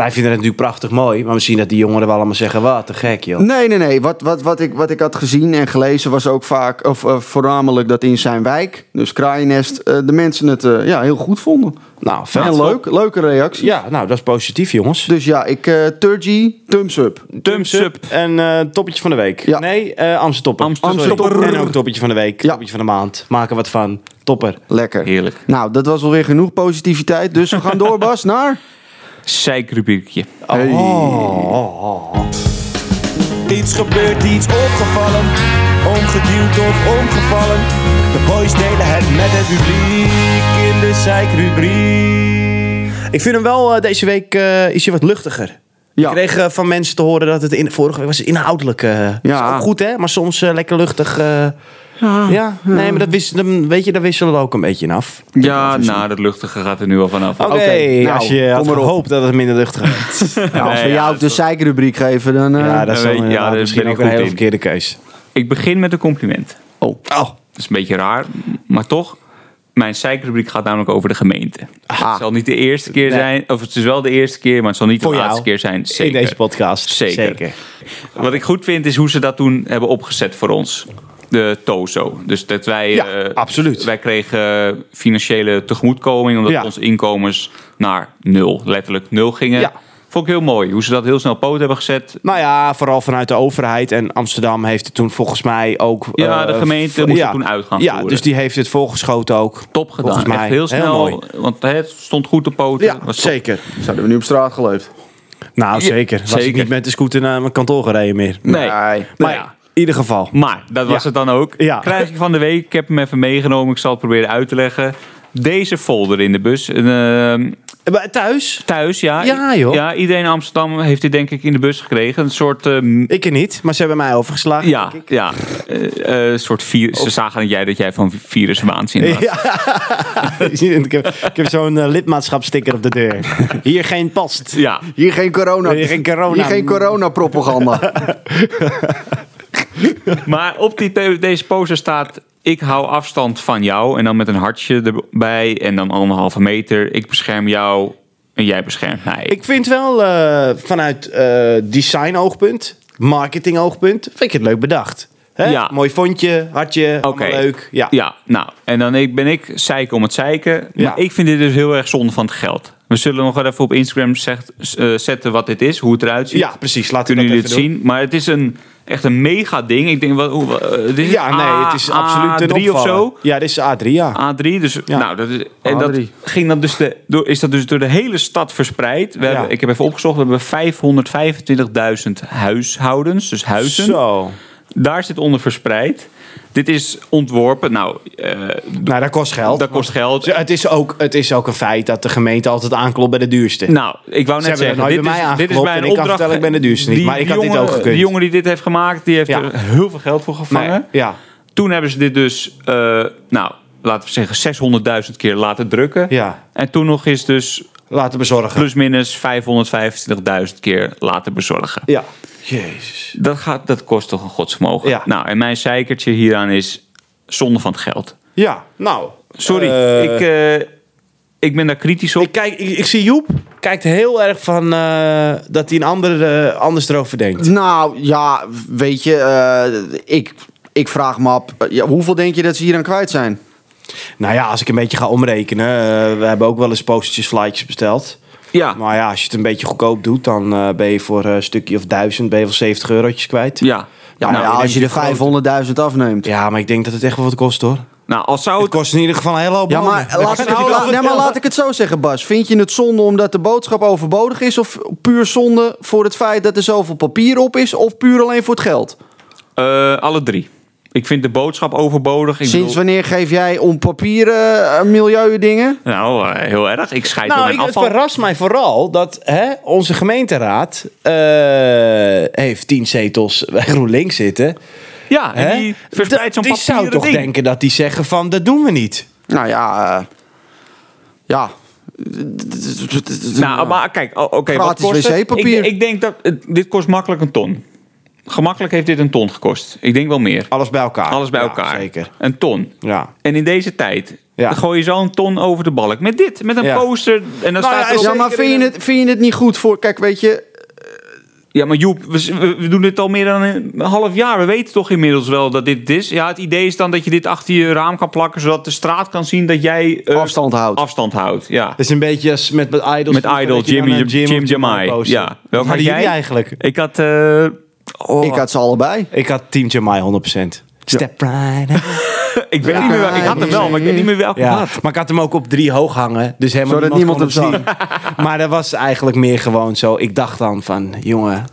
Wij vinden het natuurlijk prachtig mooi, maar we zien dat die jongeren wel allemaal zeggen, wat te gek joh. Nee, nee, nee. Wat, wat, wat, ik, wat ik had gezien en gelezen was ook vaak, of eh, voornamelijk dat in zijn wijk, dus Kraaiennest, eh, de mensen het eh, ja, heel goed vonden. Nou, vet. en leuk, leuke reactie. Ja, nou dat is positief jongens. Dus ja, ik, eh Turgy, thumbs up. Thumbs up en eh toppetje van de week. Ja. Nee, eh Amsterdam topper. Amsterdam. En ook toppetje van de week, Ja. toppetje van de maand. Maken wat van. Topper. Lekker. Heerlijk. Nou, dat was alweer genoeg positiviteit. Dus we gaan door, Bas, naar... Zeikrubriekje. Hey. Iets gebeurt, iets opgevallen. Omgeduwd of omgevallen. De boys delen het met het publiek in de zeikrubriek. Ik vind hem wel, eh, deze week uh, is hij wat luchtiger. Ja. Ik kreeg uh, van mensen te horen dat het in, vorige week was inhoudelijk. Uh, Ja. ook goed hè, maar soms uh, lekker luchtig. Ja, ja, nee, maar dat wisselen, weet je, daar wisselen we ook een beetje in af. Ja, nou, dat luchtige gaat er nu al vanaf. Oké, Oké, nou, als je had gehoopt dat het minder luchtig. Nou, als we Nee, jou de zeikrubriek geven, dan... eh, ja, dat is Ja, dan misschien ben ik ook een goed hele verkeerde keus. Ik begin met een compliment. Oh. Oh, Dat is een beetje raar, maar toch. Mijn zeikrubriek gaat namelijk over de gemeente. Ah. Het zal niet de eerste keer Nee. zijn, of het is wel de eerste keer, maar het zal niet Voor de jou. laatste keer zijn. Zeker. In deze podcast. Zeker. Wat ik goed vind is hoe ze dat toen hebben opgezet voor ons. De TOZO. Dus dat wij, Ja, eh, absoluut. wij kregen financiële tegemoetkoming omdat Ja. onze inkomens naar nul, letterlijk nul gingen. Ja. Vond ik heel mooi hoe ze dat heel snel op poot hebben gezet. Nou ja, vooral vanuit de overheid. En Amsterdam heeft het toen volgens mij ook... Ja, de eh, gemeente moest het toen uit gaan Ja, voeren. dus die heeft het volgeschoten ook. Top gedaan. Volgens mij Echt heel snel. mooi. want het stond goed op poten. Ja, Was zeker. Zouden we nu op straat geleefd? Nou, Ja, zeker. Was ik zeker. niet met de scooter naar mijn kantoor gereden meer. Nee. Maar Nee. ja, in ieder geval. Maar, dat was Ja. het dan ook. Ja. Krijg ik van de week. Ik heb hem even meegenomen. Ik zal het proberen uit te leggen. Deze folder in de bus. Een, ehm, Maar Thuis? thuis, ja. Ja, joh. Ja, iedereen in Amsterdam heeft dit denk ik in de bus gekregen. Een soort... ehm, Ik er niet, maar ze hebben mij overgeslagen. ja, denk ik. ja. eh, eh, soort virus. Ze zagen dat jij, dat jij van viruswaanzin was. Ja. ik heb, ik heb zo'n lidmaatschapsticker op de deur. Hier geen past. Ja. Hier geen corona. Hier geen corona. Hier geen coronapropaganda. Maar op die, deze poster staat... Ik hou afstand van jou. En dan met een hartje erbij. En dan anderhalve meter. Ik bescherm jou. En jij beschermt mij. Ik vind wel eh, vanuit eh, design oogpunt, marketing oogpunt, vind ik het leuk bedacht. Hè? Ja. Mooi fontje, hartje, Oké. allemaal leuk. Ja. Ja, nou, en dan ik- ben ik zeiken om het zeiken. Ja. Maar ik vind dit dus heel erg zonde van het geld. We zullen nog wel even op Instagram zegt, eh, zetten wat dit is, hoe het eruit ziet. Ja, precies. Laten we Kunnen dat jullie even het zien? Maar het is een, echt een mega ding. Ik denk, wat, hoe, eh, dit doen. is Ja, nee, het is absoluut een A3 of zo. Ja, dit is A3, ja. A3, dus Ja. nou, dat is, en dat A3. ging dan dus de, door, is dat dus door de hele stad verspreid. We Ja. hebben, ik heb even opgezocht, we hebben 525.000 huishoudens, dus huizen. Zo. Daar zit onder verspreid. Dit is ontworpen. Nou, eh, Nou, dat kost geld. dat kost geld. Dus Het is, ook, het is ook een feit dat de gemeente altijd aanklopt bij de duurste. Nou, ik wou net zeggen, dit bij is, dit is ik kan opdracht. vertellen, ik ben de duurste niet, maar ik had dit ook gekund. Die jongen die dit heeft gemaakt, die heeft Ja. er heel veel geld voor gevangen. Nee, ja. Toen hebben ze dit dus, eh, nou, laten we zeggen, 600.000 keer laten drukken. Ja. En toen nog eens dus Laten bezorgen. plus minus 525.000 keer laten bezorgen. Ja. Jezus. Dat, gaat, dat kost toch een godsvermogen. Ja. Nou, en mijn zeikertje hieraan is zonde van het geld. Ja, nou. Sorry, eh, ik, eh, ik ben daar kritisch op. Ik, kijk, ik, ik zie Joep kijkt heel erg van eh, dat hij een ander eh, anders erover denkt. nou, ja, weet je, eh, ik, ik vraag me af, ja, hoeveel denk je dat ze hier aan kwijt zijn? Nou ja, als ik een beetje ga omrekenen. we hebben ook wel eens postertjes, flightjes besteld. Ja, Maar ja, als je het een beetje goedkoop doet, dan eh, ben je voor een stukje of duizend, ben je wel 70 eurotjes kwijt. ja. Ja, Nou, ja, als je er die 500.000 afneemt. Ja, maar ik denk dat het echt wel wat kost hoor. Nou, als zou Het het... kost in ieder geval een hele hoop Ja, maar laat, ik het, ik wel la- nee, maar laat ik het zo zeggen, Bas. Vind je het zonde omdat de boodschap overbodig is? Of puur zonde voor het feit dat er zoveel papier op is? Of puur alleen voor het geld? Eh, alle drie. Ik vind de boodschap overbodig. Ik Sinds bedoel- wanneer geef jij om papieren uh, milieudingen? Nou, eh, heel erg. Ik scheid door Nou, mijn ik, het afval. verrast mij vooral dat hè, onze gemeenteraad eh, heeft tien zetels bij GroenLinks zitten. Ja, en Hè? die verspreidt zo'n Die zou toch ding. denken dat die zeggen van, dat doen we niet. Nou ja, eh, ja. Nou, maar kijk, oké, wat Gratis kost het? wc-papier. Ik, ik denk dat het- dit kost makkelijk een ton. Gemakkelijk heeft dit een ton gekost. Ik denk wel meer. Alles bij elkaar. Alles bij Ja, elkaar. Zeker. Een ton. Ja. En in deze tijd Ja. dan gooi je zo'n ton over de balk. Met dit, met een Ja. poster. En dan Nou staat ja. Ja, maar vind in je, een- het, vind je het niet goed voor... Kijk, weet je... Ja, maar Joep, we, doen dit al meer dan een half jaar. We weten toch inmiddels wel dat dit is. Ja, het idee is dan dat je dit achter je raam kan plakken... zodat de straat kan zien dat jij... eh, Afstand houdt. Afstand houdt, ja. Dat is een beetje als met, met Idols. Met Idol, Jimmy, Jim, Jamai. Ja. Wat Welke had jij? eigenlijk? Ik had... eh, oh, Ik had ze allebei. Ik had Team Jamai 100%. Step right ik weet niet meer wel- Ik had hem wel, maar ik weet niet meer welke Ja, had. maar ik had hem ook op drie hoog hangen. Dus helemaal Zodat niemand, niemand hem zien. Maar dat was eigenlijk meer gewoon zo. Ik dacht dan van, jongen,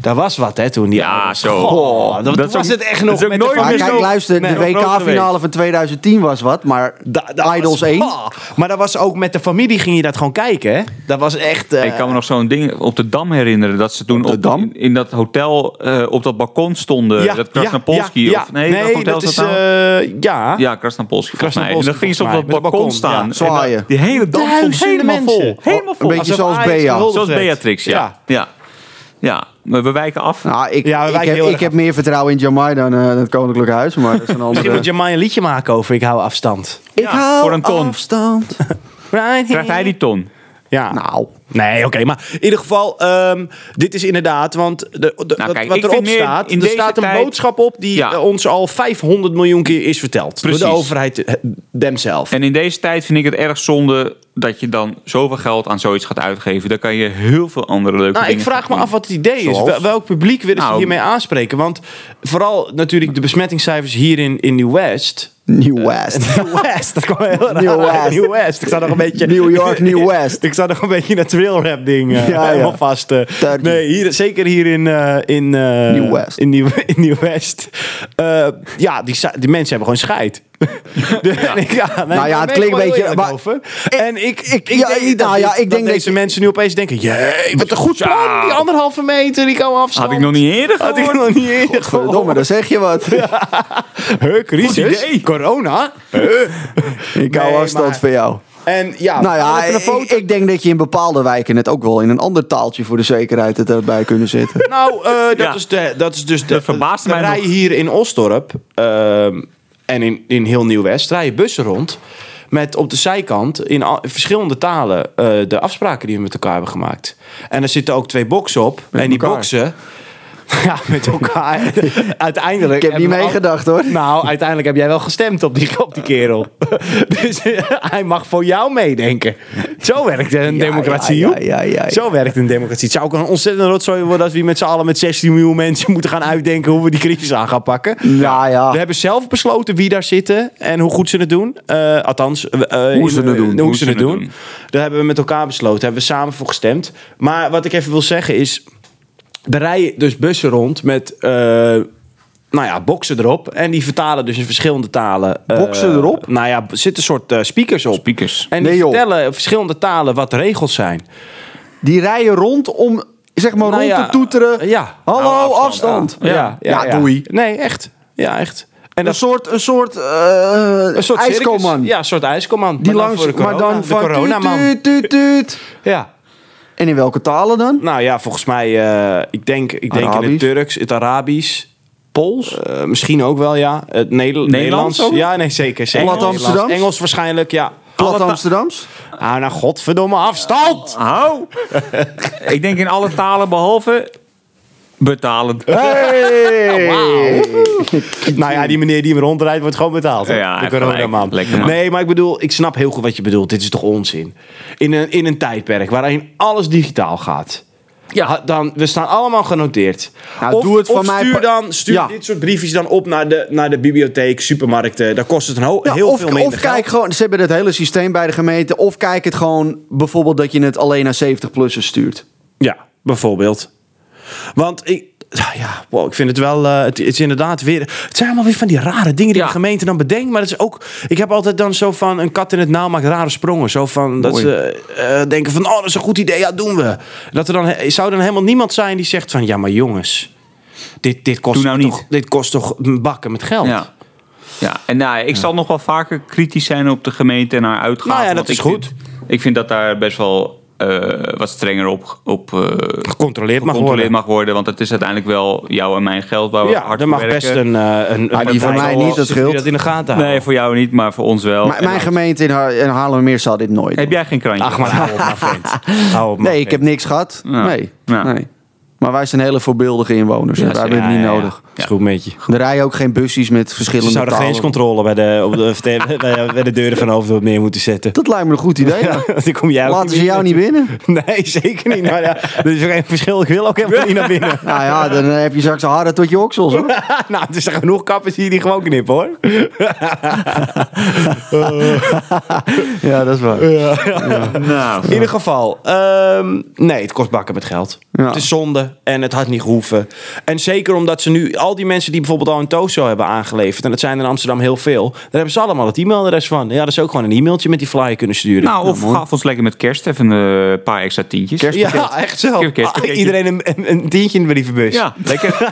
dat was wat hè toen. Die Ja, zo. Goh, dat, was ook- het echt nog met nooit de kijk, zo- luister, Nee, de WK-finale van 2010 was wat, maar Da- dat Idols was- 1. Ah, maar dat was ook met de familie ging je dat gewoon kijken hè. Dat was echt... eh, Ik kan me nog zo'n ding op de Dam herinneren. Dat ze toen de op Dam? In, in dat hotel eh, op dat balkon stonden. dat Krasnapolski. ja, of, nee, nee, dat hotel dat is nou? eh, ja. Ja, Krasnapolski volgens mij. En Krasnapolski dan gingen ze op dat balkon, met het balkon, staan. ja. Zwaaien. Die hele dam stond helemaal mensen. vol. Helemaal vol. Een beetje zoals Ajax Bea. gehuldigd Zoals. Beatrix, ja. Ja, maar we wijken af. Nou, ik, Ja, we ik, heb, ik heb meer vertrouwen in Jamai dan eh, het Koninklijk Huis. Maar dat is een Misschien moet andere... Jamai een liedje maken over ik hou afstand. Ik Ja, hou voor een ton. afstand. Krijgt hij die ton? Ja. Nou, Nee, oké, maar in ieder geval, ehm, dit is inderdaad, want de, de, wat, Nou, kijk, wat erop staat, in er staat een tijd- boodschap op die Ja. eh, ons al 500 miljoen keer is verteld. Precies. Door de overheid eh, themself. En in deze tijd vind ik het erg zonde dat je dan zoveel geld aan zoiets gaat uitgeven. Dan kan je heel veel andere leuke Nou, dingen ik vraag me af wat het idee is. Zoals? Welk publiek willen ze Nou, hiermee aanspreken? Want vooral natuurlijk de besmettingscijfers hier in, in New-West. New West. New-West, dat kwam heel raar. New West. New-West. Ik zag nog een beetje... New York, New West. Ik zag nog een beetje dat trail rap ding eh, Ja, ja. helemaal vast. eh. Turkey. nee, hier, zeker hier in, eh in, eh, New West. In Nieuw, in Nieuw West. Eh, ja, die, die mensen hebben gewoon scheid. De- ik- ja, nee, Nou ja, het klinkt een beetje- maar- over. En ik, ik, ik ja, denk, nou ja, ik dat denk deze dat- mensen nu opeens denken... Jee, wat een goed plan, die anderhalve meter, die komen afstand. Had ik nog niet eerder Had ik gehoord. nog niet eerder Verdomme, gehoord. dan zeg je wat. Huh, crisis? Goed idee. Corona? Ik hou Nee, afstand maar- van jou. En ja, Nou ja, ik, denk dat je in bepaalde wijken het ook wel in een ander taaltje voor de zekerheid het erbij kunnen zetten. Nou, eh, dat, Ja. is de, dat is dus de. Dat verbaast de mij rij nog. hier in Osdorp ehm, en in, in heel Nieuw-West rijden bussen rond. Met op de zijkant in, verschillende talen eh, de afspraken die we met elkaar hebben gemaakt. En er zitten ook twee boxen op. en die elkaar? boxen. Ja, met elkaar. uiteindelijk. Ik heb niet al- meegedacht hoor. Nou, uiteindelijk heb jij wel gestemd op die, op die kerel. dus eh, hij mag voor jou meedenken. Zo werkt een democratie, ja, joh. ja, ja, ja, ja. Zo werkt een democratie. Het zou ook een ontzettend rotzooi worden als we met z'n allen met 16 miljoen mensen moeten gaan uitdenken hoe we die crisis aan gaan pakken. Nou ja. We hebben zelf besloten wie daar zitten en hoe goed ze het doen. Eh, althans, eh, Hoe ze het doen. Hoe, ze het doen. Daar hebben we met elkaar besloten. Hebben we samen voor gestemd. Maar wat ik even wil zeggen is... Er rijden dus bussen rond met... eh, nou ja, boxen erop. En die vertalen dus in verschillende talen. eh, Boxen erop? Nou ja, er zitten soort eh, speakers op. Speakers. En die Nee, vertellen in verschillende talen wat de regels zijn. Die rijden rond om, zeg maar, Nou rond ja, te toeteren. Ja. Hallo, Nou, afstand. Ja, Ja, doei. Nee, echt. Ja, echt. En Een dat soort, een soort, eh een soort ijskoman. Ja, een soort ijskoman. Die maar dan langs, voor de maar dan de van coronaman. tuut, tuut, tuut, tuut. Ja. En in welke talen dan? Nou ja, volgens mij, eh, ik denk, ik denk in het? Turks, het Arabisch. Pools? misschien ook wel, ja. Het Neder- Nederlands. ook? Ja, nee, zeker. zeker. Plat. Amsterdams? Engels waarschijnlijk, ja. Plat Amsterdams? Ah, nou, godverdomme afstand! Hou! ik denk in alle talen behalve betalen. Hey! Nou ja, die meneer die hem rondrijdt wordt gewoon betaald. Ja, de coronaman. Nee, maar ik bedoel, ik snap heel goed wat je bedoelt. Dit is toch onzin? In een, in een tijdperk waarin alles digitaal gaat. Ja, dan, we staan allemaal genoteerd. Nou, of, doe het van of mij stuur, dan, stuur Ja. dit soort briefjes dan op naar de, naar de bibliotheek, supermarkten. Daar kost het een ho- Ja, heel of, veel minder of kijk geld. gewoon, ze hebben het hele systeem bij de gemeente. Of kijk het gewoon bijvoorbeeld dat je het alleen naar 70-plussers stuurt. Ja, bijvoorbeeld. Want ik... Ja, wow, ik vind het wel... eh, het, het is inderdaad weer... Het zijn allemaal weer van die rare dingen die Ja. de gemeente dan bedenkt. Maar dat is ook... Ik heb altijd dan zo van... Een kat in het nauw maakt rare sprongen. Zo van... Dat ze eh, denken van... Oh, dat is een goed idee. Ja, doen we. Dat er dan... Zou dan helemaal niemand zijn die zegt van... Ja, maar jongens... Dit, dit, kost, Doe nou toch, niet. dit kost toch bakken met geld? Ja. Ja, en nou, ik zal nog wel vaker kritisch zijn op de gemeente en haar uitgaven. Nou ja, dat want is ik goed. Vind, ik vind dat daar best wel eh, wat strenger op, op eh, Gecontroleerd mag gecontroleerd worden. mag worden. Want het is uiteindelijk wel jouw en mijn geld waar we Ja, hard er voor mag best werken. een... eh, een, een die van mij niet, dat scheelt. dat in de gaten houden. Nee, voor jou niet, maar voor ons wel. Maar mijn gemeente in, Har in Haarlemmermeer zal dit nooit Heb doen. jij geen krantje? Ach, maar hou op, mijn vriend. Hou op, mijn Nee, ik heb niks gehad. Ja. Nee. Ja. nee. Maar wij zijn hele voorbeeldige inwoners. Ja, wij hebben het Ja, niet ja, ja. nodig. Is goed met je. Er rijden ook geen busjes met Ze verschillende zouden talen. grenscontrole bij de, op de, bij, bij de deuren van Hoofddorp neer moeten zetten. Dat lijkt me een goed idee. Ja. Dan kom jij ook Laten ze niet jou niet binnen? Nee, zeker niet. Maar ja, er is ook geen verschil. Ik wil ook helemaal niet naar binnen. Nou ja, dan heb je straks harder tot je oksels hoor. nou, er zijn genoeg kappers hier die gewoon knippen hoor. Ja, dat is waar. Nou, In ieder geval, ehm, nee, het kost bakken met geld. Ja. Het is zonde en het had niet gehoeven. En zeker omdat ze nu, al die mensen die bijvoorbeeld al een Tozo hebben aangeleverd, en dat zijn er in Amsterdam heel veel, daar hebben ze allemaal het e-mailadres van. Ja, dat ze ook gewoon een e-mailtje met die flyer kunnen sturen. nou, of gaf ons lekker met kerst even eh, een paar extra tientjes. Kerstpakket. ja, echt zo. Ah, Iedereen een, een, een tientje in de brievenbus. Ja, lekker.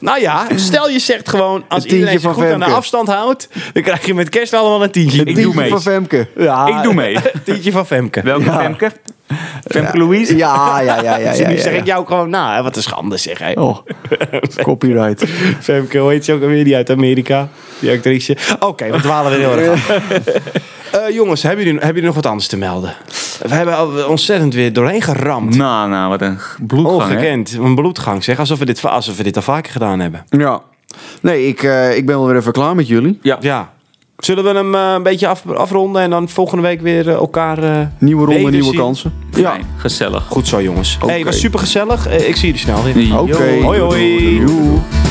Nou ja, stel je zegt gewoon, als iedereen zich van goed aan de afstand houdt, dan krijg je met kerst allemaal een tientje. Ik doe Tientje mee. van Femke. Ja, Ik doe mee. Tientje van Femke. Welke Ja. Femke? Femke Louise? Ja, ja, ja, ja. Ja, ja. Ik jou gewoon na. hè. Wat een schande zeg. Hè. Oh, copyright. Femke, hoe heet ze ook alweer? Die uit Amerika. Die actrice. Oké, we dwalen weer heel erg af. Eh, jongens, hebben jullie, hebben jullie nog wat anders te melden? We hebben al ontzettend weer doorheen geramd. Nou, nou, wat een bloedgang, hè? Ongekend. Een bloedgang zeg. Alsof we, dit, alsof we dit al vaker gedaan hebben. Ja. Nee, ik, eh, ik ben wel weer even klaar met jullie. Ja. Ja. Zullen we hem eh, een beetje af, afronden en dan volgende week weer eh, elkaar... eh, Nieuwe ronde, nieuwe kansen. Ja. Fijn, gezellig. Goed zo, jongens. Oké. Hey, was super gezellig. ik zie jullie snel weer. Oké. Hoi, hoi. Joe.